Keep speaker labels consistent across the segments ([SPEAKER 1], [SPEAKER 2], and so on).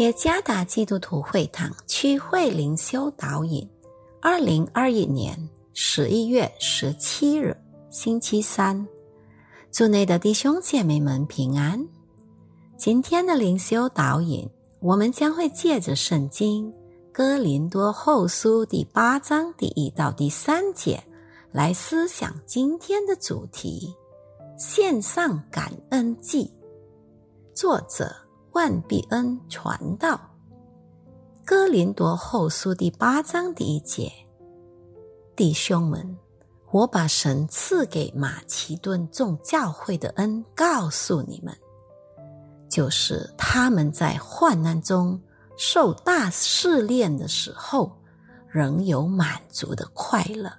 [SPEAKER 1] 耶加达基督徒会堂区会灵修导引，二零二一年十一月十七日，星期三，祝内的弟兄姐妹们平安。今天的灵修导引，我们将会借着圣经哥林多后书第八章第一到第三节来思想今天的主题：献上感恩祭。作者。万必恩传道，《哥林多后书》第八章第一节，弟兄们，我把神赐给马其顿众教会的恩告诉你们，就是他们在患难中受大试炼的时候，仍有满足的快乐，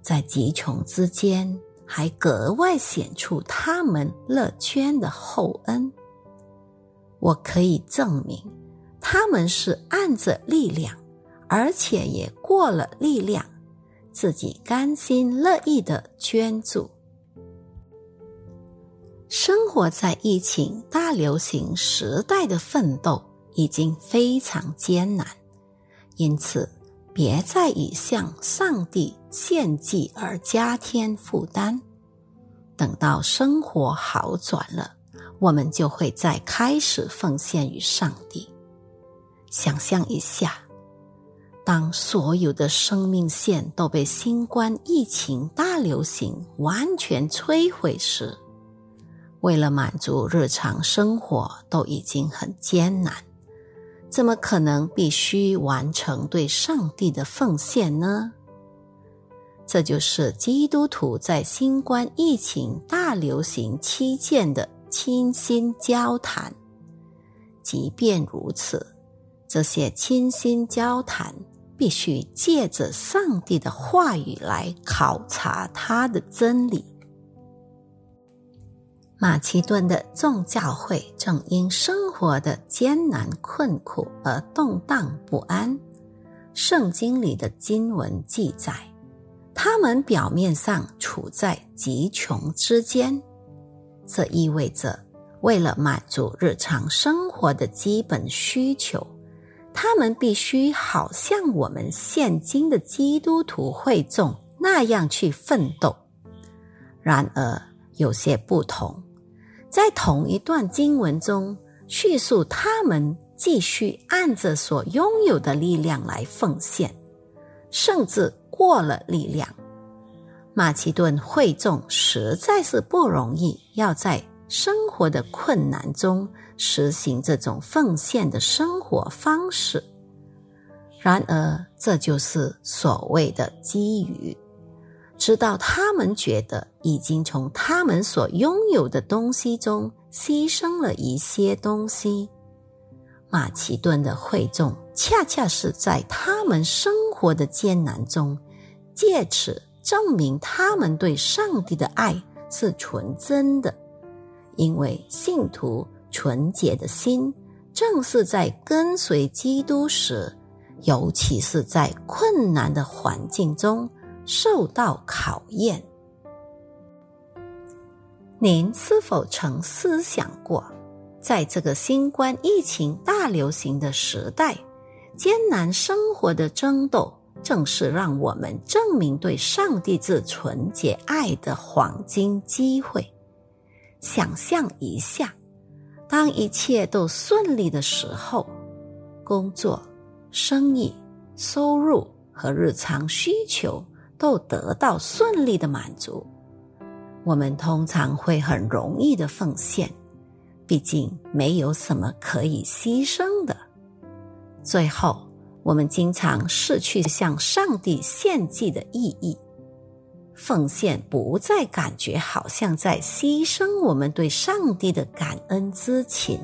[SPEAKER 1] 在极穷之间，还格外显出他们乐捐的厚恩。我可以证明，他们是按着力量，而且也过了力量，自己甘心乐意的捐助。生活在疫情大流行时代的奋斗已经非常艰难，因此别再以向上帝献祭而加添负担。等到生活好转了。我们就会再开始奉献于上帝。想象一下，当所有的生命线都被新冠疫情大流行完全摧毁时，为了满足日常生活都已经很艰难，怎么可能必须完成对上帝的奉献呢？这就是基督徒在新冠疫情大流行期间的。倾心交谈，即便如此，这些倾心交谈必须借着上帝的话语来考察他的真理。马其顿的众教会正因生活的艰难困苦而动荡不安。圣经里的经文记载，他们表面上处在极穷之间。这意味着，为了满足日常生活的基本需求，他们必须好像我们现今的基督徒会众那样去奋斗。然而，有些不同，在同一段经文中叙述，他们继续按着所拥有的力量来奉献，甚至过了力量。马其顿会众实在是不容易，要在生活的困难中实行这种奉献的生活方式。然而，这就是所谓的机遇，直到他们觉得已经从他们所拥有的东西中牺牲了一些东西。马其顿的会众恰恰是在他们生活的艰难中，借此。证明他们对上帝的爱是纯真的，因为信徒纯洁的心正是在跟随基督时，尤其是在困难的环境中受到考验。您是否曾思想过，在这个新冠疫情大流行的时代，艰难生活的争斗？正是让我们证明对上帝之纯洁爱的黄金机会。想象一下，当一切都顺利的时候，工作、生意、收入和日常需求都得到顺利的满足，我们通常会很容易的奉献，毕竟没有什么可以牺牲的。最后。我们经常失去向上帝献祭的意义，奉献不再感觉好像在牺牲我们对上帝的感恩之情，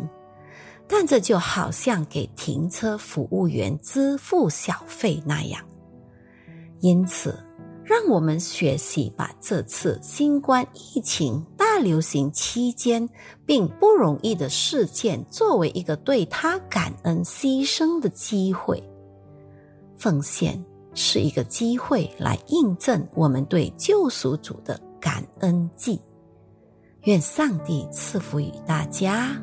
[SPEAKER 1] 但这就好像给停车服务员支付小费那样。因此，让我们学习把这次新冠疫情大流行期间并不容易的事件作为一个对他感恩牺牲的机会。奉献是一个机会，来印证我们对救赎主的感恩祭。愿上帝赐福于大家。